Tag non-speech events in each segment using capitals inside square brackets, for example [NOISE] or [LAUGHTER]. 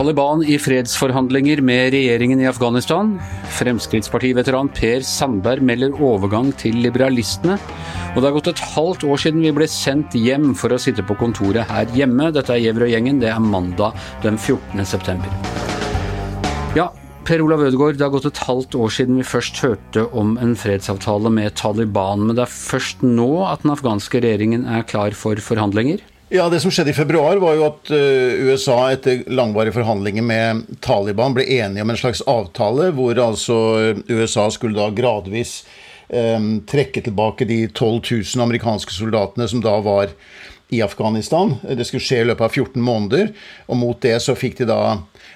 Taliban i fredsforhandlinger med regjeringen i Afghanistan. Fremskrittspartiveteran Per Sandberg melder overgang til liberalistene. Og det har gått et halvt år siden vi ble sendt hjem for å sitte på kontoret her hjemme. Dette er Gjever og gjengen. Det er mandag den 14. september. Per Olav Ødegaard, det har gått et halvt år siden vi først hørte om en fredsavtale med Taliban, men det er først nå at den afghanske regjeringen er klar for forhandlinger? Ja, Det som skjedde i februar, var jo at eh, USA etter langvarige forhandlinger med Taliban ble enige om en slags avtale hvor altså USA skulle da gradvis eh, trekke tilbake de 12 000 amerikanske soldatene som da var i Afghanistan. Det skulle skje i løpet av 14 måneder. Og mot det så fikk de da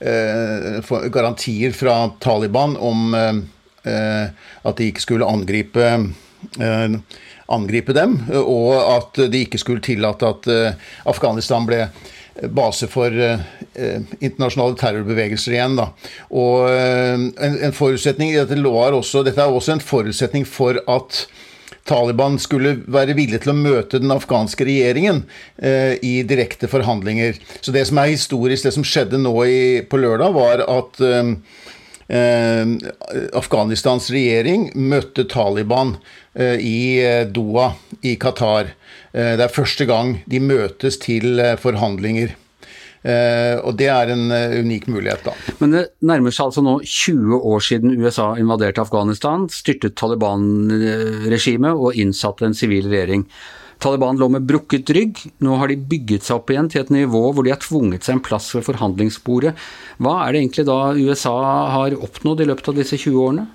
eh, garantier fra Taliban om eh, at de ikke skulle angripe eh, angripe dem, og at de ikke skulle tillate at eh, Afghanistan ble base for eh, internasjonale terrorbevegelser igjen. Da. Og eh, en, en, forutsetning dette, også, dette er også en forutsetning for at Taliban skulle være villig til å møte den afghanske regjeringen eh, i direkte forhandlinger. Så det som er historisk, det som skjedde nå i, på lørdag, var at Eh, Afghanistans regjering møtte Taliban eh, i eh, Doha i Qatar. Det er første gang de møtes til forhandlinger. Og det er en unik mulighet, da. Men det nærmer seg altså nå 20 år siden USA invaderte Afghanistan, styrtet Taliban-regimet og innsatte en sivil regjering. Taliban lå med brukket rygg. Nå har de bygget seg opp igjen til et nivå hvor de har tvunget seg en plass ved forhandlingsbordet. Hva er det egentlig da USA har oppnådd i løpet av disse 20 årene?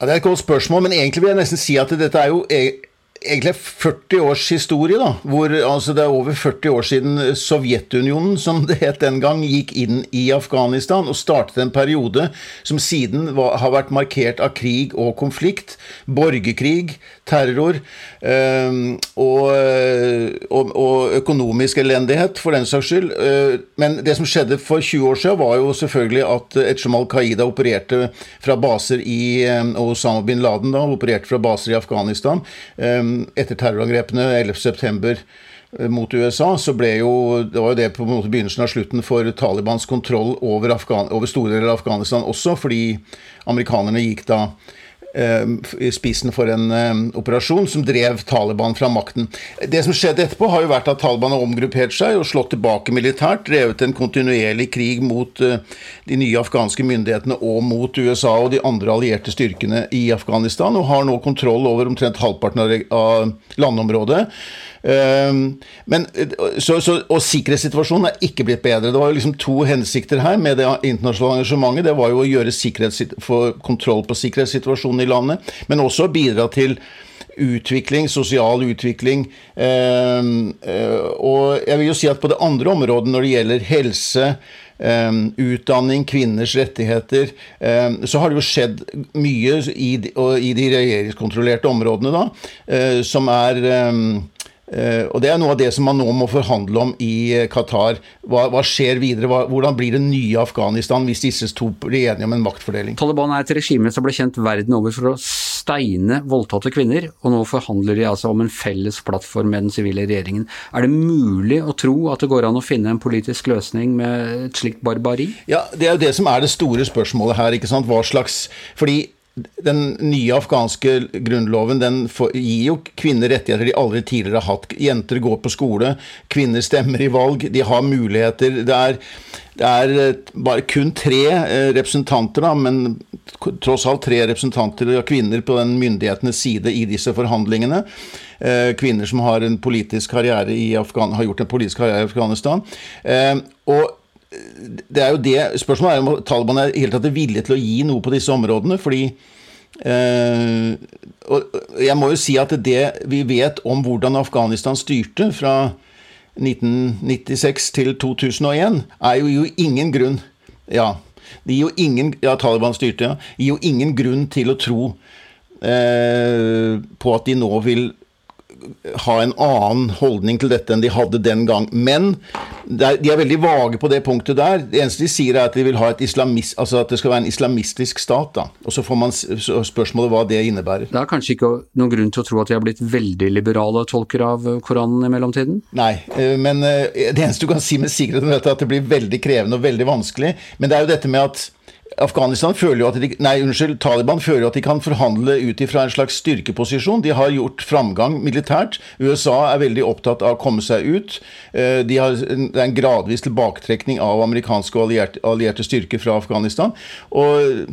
Ja, det er et godt spørsmål, men egentlig vil jeg nesten si at dette er jo e- egentlig 40 års historie, da. Hvor altså, det er over 40 år siden Sovjetunionen, som det het den gang, gikk inn i Afghanistan og startet en periode som siden var, har vært markert av krig og konflikt. Borgerkrig, terror øh, og, og, og, økonomisk elendighet, for den saks skyld. Uh, men det som skjedde for 20 år siden, var jo selvfølgelig at ettersom Al Qaida opererte fra baser i og Osama bin Laden da, opererte fra baser i Afghanistan um, etter terrorangrepene 11.9 september mot USA, så ble jo det var jo det på en måte begynnelsen av slutten for Talibans kontroll over, Afghan, over store deler av Afghanistan også, fordi amerikanerne gikk da Eh, i spissen for en eh, operasjon som drev Taliban fra makten. Det som skjedde etterpå, har jo vært at Taliban har omgruppert seg og slått tilbake militært, drevet en kontinuerlig krig mot eh, de nye afghanske myndighetene og mot USA og de andre allierte styrkene i Afghanistan, og har nå kontroll over omtrent halvparten av landområdet. Ehm, men, så, så, og sikkerhetssituasjonen er ikke blitt bedre. Det var jo liksom to hensikter her med det internasjonale engasjementet. Det var jo å gjøre få kontroll på sikkerhetssituasjonen i landet, men også bidra til utvikling, sosial utvikling. Ehm, eh, og jeg vil jo si at på det andre området, når det gjelder helse, Um, utdanning, kvinners rettigheter. Um, så har det jo skjedd mye i de, i de regjeringskontrollerte områdene, da, uh, som er um, Uh, og Det er noe av det som man nå må forhandle om i uh, Qatar. Hva, hva, skjer videre? Hva, hvordan blir det nye Afghanistan hvis disse to blir enige om en maktfordeling? Taliban er et regime som ble kjent verden over for å steine voldtatte kvinner, og nå forhandler de altså om en felles plattform med den sivile regjeringen. Er det mulig å tro at det går an å finne en politisk løsning med et slikt barbari? Ja, Det er jo det som er det store spørsmålet her. ikke sant? Hva slags Fordi den nye afghanske grunnloven den gir jo kvinner rettigheter de aldri tidligere har hatt. Jenter går på skole, kvinner stemmer i valg, de har muligheter. Det er, det er eh, bare kun tre eh, representanter, da, men tross alt tre representanter av kvinner på den myndighetenes side i disse forhandlingene. Eh, kvinner som har, en politisk karriere i Afghan, har gjort en politisk karriere i Afghanistan. Og det er jo det Spørsmålet er om Taliban er helt tatt villig til å gi noe på disse områdene. fordi eh, og Jeg må jo si at det vi vet om hvordan Afghanistan styrte fra 1996 til 2001, er jo, jo ingen grunn Ja, det gir jo ingen Ja, Taliban styrte, ja. Gir jo ingen grunn til å tro eh, på at de nå vil ha en annen holdning til dette enn de hadde den gang. Men de er veldig vage på det punktet der. Det eneste de sier, er at de vil ha et islamist, altså at det skal være en islamistisk stat. da. Og Så får man spørsmålet hva det innebærer. Det er kanskje ikke noen grunn til å tro at de har blitt veldig liberale tolker av Koranen i mellomtiden? Nei, eh, men eh, det eneste du kan si med sikkerhet er at det blir veldig krevende og veldig vanskelig. Men det er jo dette med at Afghanistan føler jo at de, nei, unnskyld, Taliban føler jo at de kan forhandle ut ifra en slags styrkeposisjon. De har gjort framgang militært. USA er veldig opptatt av å komme seg ut. Eh, de har, det er en gradvis tilbaketrekning av amerikanske og allierte, allierte styrker fra Afghanistan. Og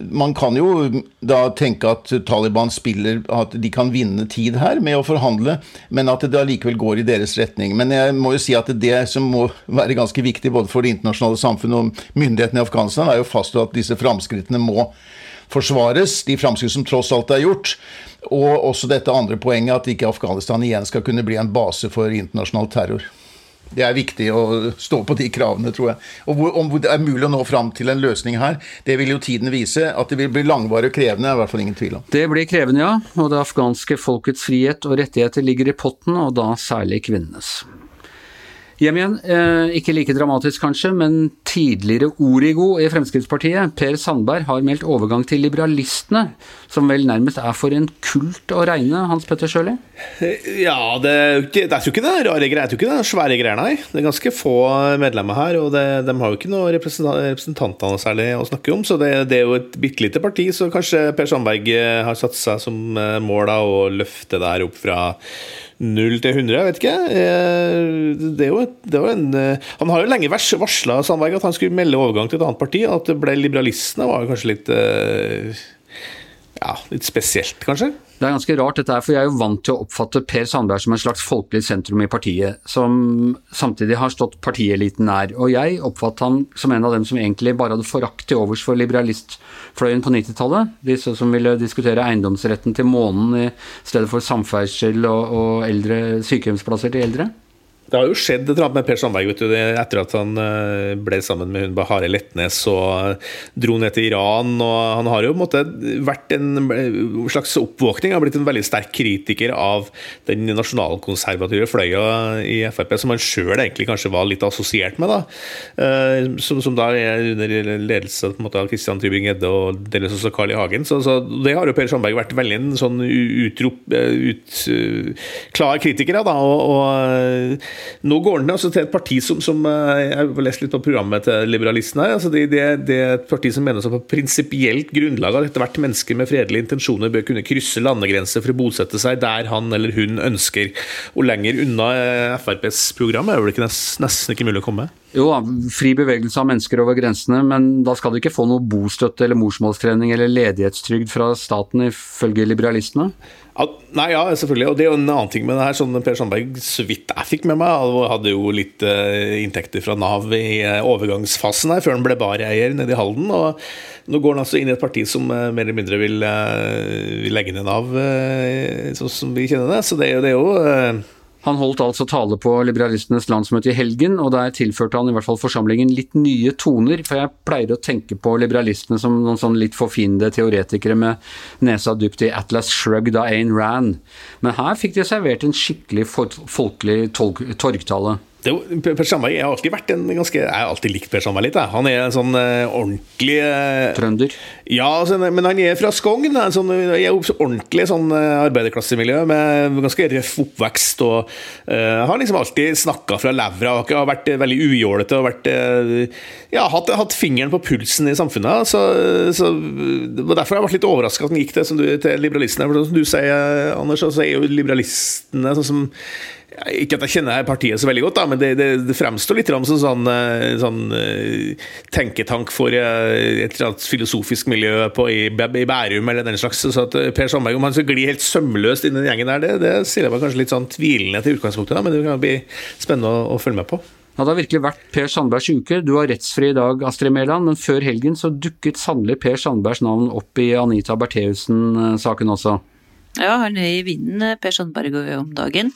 man kan jo da tenke at Taliban spiller At de kan vinne tid her med å forhandle, men at det allikevel går i deres retning. Men jeg må jo si at det som må være ganske viktig både for det internasjonale samfunnet og myndighetene i Afghanistan, er jo fastslå at disse framskrittene må forsvares, de framskritt som tross alt er gjort. Og også dette andre poenget, at ikke Afghanistan igjen skal kunne bli en base for internasjonal terror. Det er viktig å stå på de kravene, tror jeg. Og Om det er mulig å nå fram til en løsning her, det vil jo tiden vise. At det vil bli langvarig og krevende, er i hvert fall ingen tvil om. Det blir krevende, ja. Og det afghanske folkets frihet og rettigheter ligger i potten, og da særlig kvinnenes. Hjem igjen, eh, ikke like dramatisk kanskje, men tidligere Origo i Fremskrittspartiet, Per Sandberg, har meldt overgang til liberalistene, som vel nærmest er for en kult å regne, Hans Petter Sjøli? Ja, det, det, er jo ikke det rare greier, jeg tror ikke det svære greier, nei. Det er ganske få medlemmer her, og det, de har jo ikke noen representanter særlig å snakke om, så det, er jo et bitte lite parti, så kanskje Per Sandberg eh, har satt seg som eh, mål å løfte det her opp fra 0 til 100, jeg vet ikke. Eh, det er jo, det er en, eh, han har jo lenge varsla Sandberg at han skulle melde overgang til et annet parti. At det ble liberalistene, var jo kanskje litt eh, ja, litt spesielt, kanskje? Det er ganske rart dette her, for jeg er jo vant til å oppfatte Per Sandberg som en slags folkelig sentrum i partiet, som samtidig har stått partieliten nær. Og jeg oppfatter han som en av dem som egentlig bare hadde forakt til overs for liberalistfløyen på 90-tallet. Disse som ville diskutere eiendomsretten til månen i stedet for samferdsel og, og eldre sykehjemsplasser til eldre. Det har jo skjedd et eller med Per Sandberg vet du, etter at han eh, ble sammen med hun Bahare Letnes og eh, dro ned til Iran. og Han har jo måte vært en slags oppvåkning, Han har blitt en veldig sterk kritiker av den nasjonalkonservative fløya i Frp, som han sjøl egentlig kanskje var litt assosiert med. da, eh, Som, som da er under ledelse måte, av Christian Tybring-Gjedde og delvis også Carl I. Hagen. Så, så, Det har jo Per Sandberg vært veldig en sånn utrop, ut, klar kritiker av. da, og, og nå går den altså til et parti som, som eh, Jeg har lest litt på programmet til liberalistene altså det, det, det, er et parti som mener seg på prinsipielt grunnlag at ethvert menneske med fredelige intensjoner bør kunne krysse landegrenser for å bosette seg der han eller hun ønsker. Og lenger unna eh, FrPs program er det ikke nesten ikke mulig å komme? Jo fri bevegelse av mennesker over grensene, men da skal du ikke få noe bostøtte eller morsmålstrening eller ledighetstrygd fra staten, ifølge liberalistene? Nei, ja, selvfølgelig. Og det er jo en annen ting med det her. Sånn Per Sandberg, så vidt jeg fikk med meg, hadde jo litt uh, inntekter fra Nav i uh, overgangsfasen her, før han ble bareier nede i Halden. Og nå går han altså inn i et parti som uh, mer eller mindre vil, vil legge ned Nav, sånn som vi kjenner det. Så det, det er jo han holdt altså tale på liberalistenes landsmøte i helgen, og der tilførte han i hvert fall forsamlingen litt nye toner, for jeg pleier å tenke på liberalistene som noen sånn litt forfinede teoretikere med nesa dypt i Atlas Shrugged av Ayn Rand, men her fikk de servert en skikkelig folkelig torgtale. Det, per Sandberg har alltid vært en ganske Jeg har alltid likt Per Sandberg litt. Jeg. Han er en sånn uh, ordentlig uh, Trønder? Ja, så, men han er fra Skogn. En sånn, er ordentlig sånn uh, arbeiderklassemiljø med ganske røff oppvekst. Og har liksom alltid snakka fra levra. Har vært veldig ujålete og vært Ja, hatt, hatt, fingeren på pulsen i samfunnet. Så, så det var derfor jeg vært litt overraska at han gikk til, til liberalistene. For som du sier, Anders, så er jo liberalistene sånn som ikke at jeg kjenner partiet så veldig godt, da, men det, det, det fremstår litt som sånn, eh, sånn, eh, tenketank for eh, et eller annet filosofisk miljø på, i, i, Bærum eller den slags. Så at Per Sandberg, om han skal gli helt sømløst inn i den gjengen der, det, det stiller jeg meg kanskje litt sånn tvilende til utgangspunktet, da, men det kan bli spennende å, å følge med på. Ja, det har virkelig vært Per Sandbergs uke. Du har rettsfri i dag, Astrid Mæland, men før helgen så dukket sannelig Per Sandbergs navn opp i Anita Bertheussen-saken også. Ja, han er i vinden, Per Sandberg, om dagen.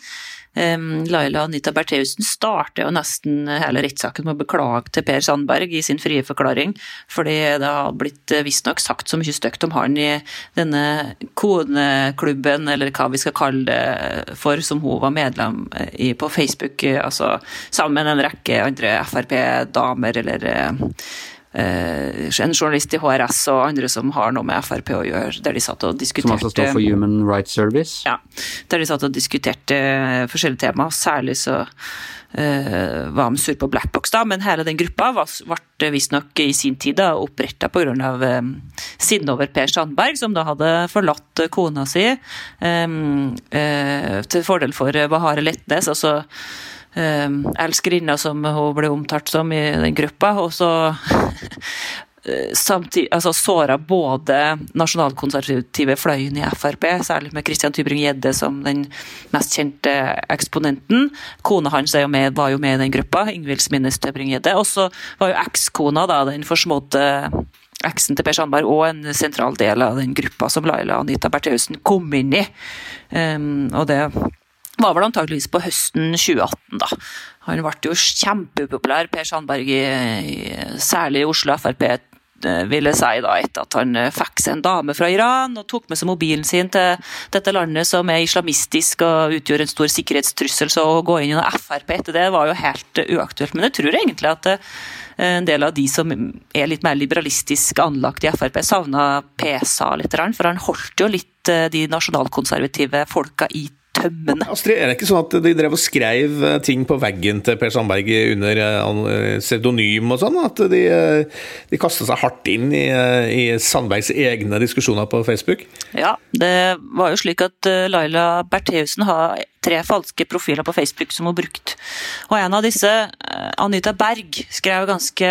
Laila Anita Bertheussen starter jo nesten hele rettssaken med å beklage til Per Sandberg i sin frie forklaring, fordi det har blitt visstnok sagt så mye stygt om han i denne koneklubben, eller hva vi skal kalle det for, som hun var medlem i på Facebook, altså sammen med en rekke andre Frp-damer eller Eh, en journalist i HRS og andre som har noe med Frp å gjøre, der de satt og diskuterte Som altså står for Human Rights Service? Ja, der de satt og diskuterte forskjellige temaer. Særlig så uh, var de sur på Blackbox, da, men hele den gruppa ble visstnok i sin tid oppretta pga. Um, sinne over Per Sandberg, som da hadde forlatt kona si um, uh, til fordel for Bahare Letnes. altså eh, elskerinna som hun ble omtalt som i den gruppa. Og så eh, samtidig, altså såra både nasjonalkonservative fløyen i Frp, særlig med Christian Tybring-Gjedde som den mest kjente eksponenten. Kona hans jo med, var jo med i den gruppa, Ingvild Sminnes Tybring-Gjedde. Og så var jo ekskona, da, den forsmådde eksen til Per Sandberg, og en sentral del av den gruppa som Laila Anita Bertheussen kom inn i. Um, og det var vel antageligvis på høsten 2018, da. Han ble jo kjempeupopulær, Per Sandberg, særlig i Oslo Frp eh, ville si da etter at han eh, fikk seg en dame fra Iran og tok med seg mobilen sin til dette landet som er islamistisk og utgjør en stor sikkerhetstrussel, så å gå inn i noe Frp etter det var jo helt uaktuelt. Men jeg tror egentlig at eh, en del av de som er litt mer liberalistisk anlagt i Frp, savna PSA litt, for han holdt jo litt de nasjonalkonservative folka i tømmende. Astrid, er det ikke sånn at de drev og skrev eh, ting på veggen til Per Sandberg under eh, eh, pseudonym og sånn? At de, de kastet seg hardt inn i, i, Sandbergs egne diskusjoner på Facebook? Ja, det var jo slik at Laila Bertheussen har tre falske profiler på Facebook som hun brukte. Og en av disse, Anita Berg, skrev ganske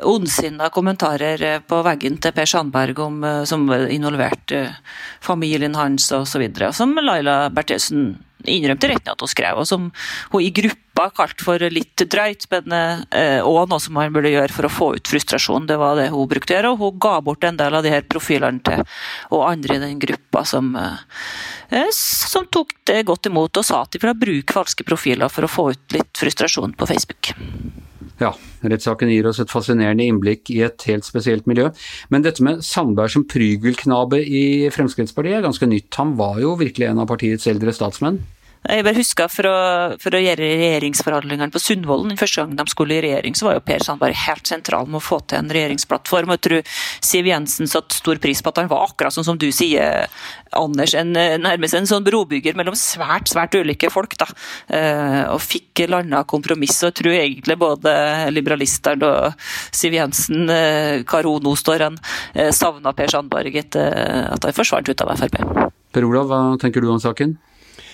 ondsinna kommentarer eh, på veggen til Per Sandberg om, eh, som involverte eh, familien hans osv. Som Laila Bertheussen innrømte retten at hun skrev, og som hun i gruppa kalte for litt drøyt, men òg noe som man burde gjøre for å få ut frustrasjon. Det var det hun brukte å gjøre, og hun ga bort en del av de her profilene til og andre i den gruppa som, som tok det godt imot og sa at de ville bruke falske profiler for å få ut litt frustrasjon på Facebook. Ja, rettssaken gir oss et fascinerende innblikk i et helt spesielt miljø. Men dette med Sandberg som prygelknabe i Fremskrittspartiet er ganske nytt. Han var jo virkelig en av partiets eldre statsmenn. Jeg bare husker for å, gjøre regjeringsforhandlingene på Sundvolden, den første gang de skulle i regjering, så var jo Per Sandberg helt sentral med å få til en regjeringsplattform. og Jeg tror Siv Jensen satte stor pris på at han var akkurat sånn som du sier, Anders, en, nærmest en sånn brobygger mellom svært, svært ulike folk. da, eh, Og fikk landa kompromiss. og Jeg tror egentlig både liberalisteren og Siv Jensen, eh, hva hun nå står eh, savna Per Sandberg etter at han forsvant ut av Frp. Per Olav, hva tenker du om saken?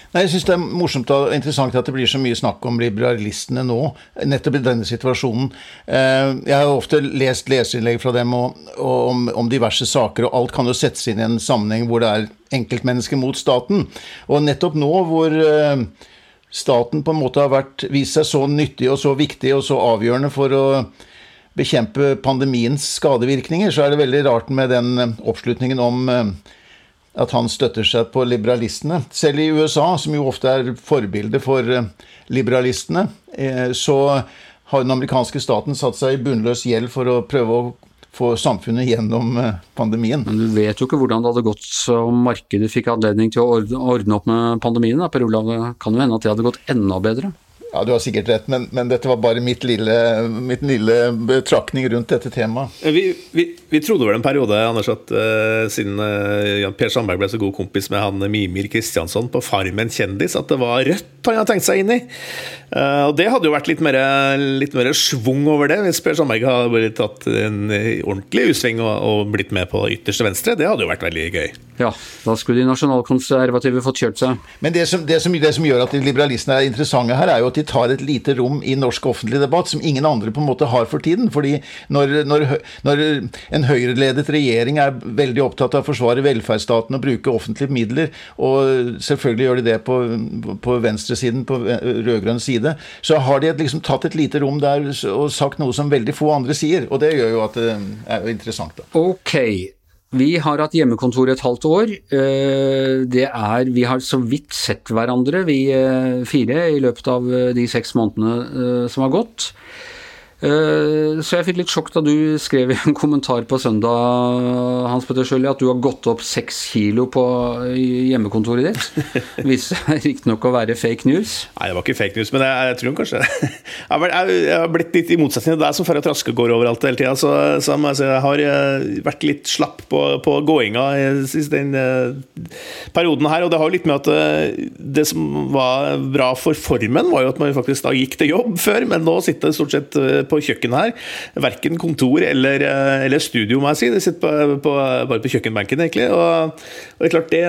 Nei, Jeg syns det er morsomt og interessant at det blir så mye snakk om liberalistene nå, nettopp i denne situasjonen. Eh, jeg har ofte lest leserinnlegg fra dem og, og om, om, diverse saker, og alt kan jo settes inn i en sammenheng hvor det er enkeltmennesker mot staten. Og nettopp nå hvor eh, staten på en måte har vært, vist seg så nyttig og så viktig og så avgjørende for å bekjempe pandemiens skadevirkninger, så er det veldig rart med den eh, oppslutningen om at han støtter seg på liberalistene. Selv i USA, som jo ofte er forbilde for eh, liberalistene, eh, så har den amerikanske staten satt seg i bunnløs gjeld for å prøve å få samfunnet gjennom eh, pandemien. Men du vet jo ikke hvordan det hadde gått om markedet fikk anledning til å ordne opp med pandemien. Da, per Olav. Det kan jo hende at det hadde gått enda bedre? Ja, du har sikkert rett, men, men dette var bare mitt lille, mitt lille betraktning rundt dette temaet. Vi, vi, vi trodde vel en periode, Anders, at uh, siden uh, Per Sandberg ble så god kompis med han Mimir Kristiansson på Farmen kjendis, at det var Rødt han hadde tenkt seg inn i. Uh, og Det hadde jo vært litt mer, litt mer svung over det, hvis Per Sandberg hadde tatt en ordentlig U-sving og, og, blitt med på ytterste venstre. Det hadde jo vært veldig gøy. Ja, da skulle de nasjonalkonservative fått kjørt seg. Men det som, det som, det som gjør at liberalistene er interessante her, er jo at de tar et lite rom i norsk offentlig debatt som ingen andre på en måte har for tiden. fordi når, når, når en Høyre-ledet regjering er veldig opptatt av å forsvare velferdsstaten og bruke offentlige midler, og selvfølgelig gjør de det på, på venstresiden, på rød-grønn side, så har de liksom tatt et lite rom der og sagt noe som veldig få andre sier. Og det gjør jo at det er interessant. Da. Ok, Vi har hatt hjemmekontor et halvt år. Eh, det er Vi har så vidt sett hverandre, vi eh, fire, i løpet av eh, de seks månedene som har gått. Eh, så jeg fikk litt sjokk da du skrev i en kommentar på søndag Hans Petter Sjøli, at du har gått opp seks kilo på hjemmekontoret ditt. Viste seg riktignok å være fake news. Nei, det var ikke fake news, men jeg, jeg tror kanskje [LAUGHS] Jeg har blitt litt i motsetning til deg som får traske går overalt hele tida. Så, så jeg har eh, vært litt slapp på, på gåinga i den uh, perioden her. Og det har jo litt med at det som var bra for formen, var jo at man faktisk da gikk til jobb før, men nå sitter det stort sett på kjøkkenet her. Verken kontor eller, eh, eller, studio, må jeg si. Det sitter på, på, bare på kjøkkenbenken, egentlig. Og, og det er klart, det,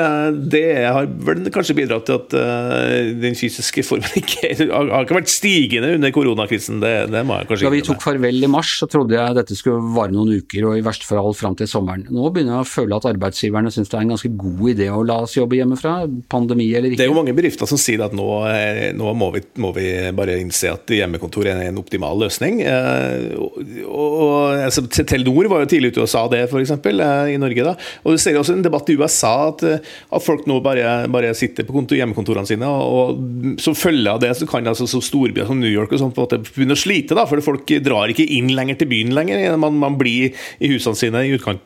det, har vel kanskje bidratt til at uh, den fysiske formen ikke [LAUGHS] har, har, ikke vært stigende under koronakrisen. Det, det må jeg kanskje Da vi tok farvel i mars, så trodde jeg dette skulle vare noen uker, og i verste fall fram til sommeren. Nå begynner jeg å føle at arbeidsgiverne syns det er en ganske god idé å la oss jobbe hjemmefra, pandemi eller ikke. Det er jo mange bedrifter som sier at nå, eh, nå må, vi, må, vi, bare innse at hjemmekontor er en optimal løsning. Eh, og, og, altså, Telenor var jo tidlig ute og sa det, f.eks. Eh, i Norge. da, og Du ser også en debatt i USA at, eh, at folk nå bare, bare sitter på kontor, hjemmekontorene sine, og, og som følge av det så kan altså, så storbyer som New York og sånt, på en måte begynne å slite. da, For folk drar ikke inn lenger til byen lenger. Man, man blir i husene sine i utkanten.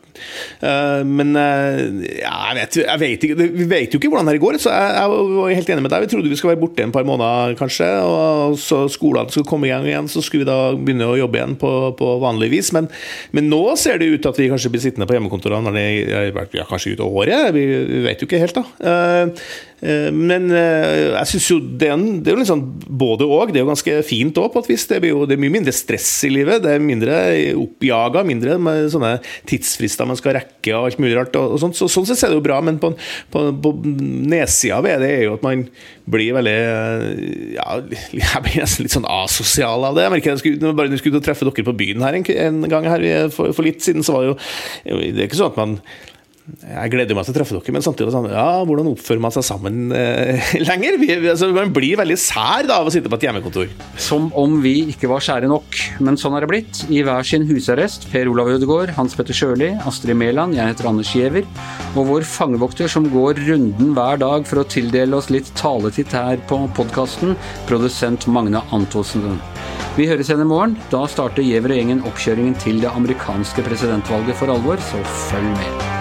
Men ja, jeg, vet, jeg vet ikke, vi vet jo ikke hvordan det går. så jeg, jeg var helt enig med deg. Vi trodde vi skulle være borte en par måneder, kanskje. og så Skolene skulle komme i gang igjen, så skulle vi da begynne begynne å jobbe igjen på, på vanlig vis. Men, men, nå ser det ut til at vi kanskje blir sittende på hjemmekontorene når det har vært ja, kanskje ut året. Vi, vet jo ikke helt, da. Uh, men uh, jeg syns jo er, det er jo litt sånn både og. Det er jo ganske fint òg, på et vis. Det, jo, det, er mye mindre stress i livet. Det er mindre oppjaga, mindre med sånne tidsfrister man skal rekke og alt mulig rart. Og, og sånt. Så, sånn sett er det jo bra, men på, på, på nedsida ved det er jo at man blir veldig ja, Jeg blir nesten litt sånn asosial av det. Jeg merker jeg skulle, bare skulle treffe dere på byen her en, en gang her for, for, litt siden, så var det jo Det er ikke sånn at man jeg gleder meg til å treffe dere, men samtidig sånn, ja, hvordan oppfører man seg sammen eh, [LAUGHS] lenger? Vi, altså, man blir veldig sær da, av å sitte på et hjemmekontor. Som om vi ikke var sære nok, men sånn er det blitt. I hver sin husarrest. Per Olav Ødegaard, Hans Petter Sjøli, Astrid Mæland, jeg heter Anders Giæver. Og vår fangevokter som går runden hver dag for å tildele oss litt taletid her på podkasten, produsent Magne Antonsen. Vi høres igjen i morgen. Da starter Giæver og gjengen oppkjøringen til det amerikanske presidentvalget for alvor, så følg med.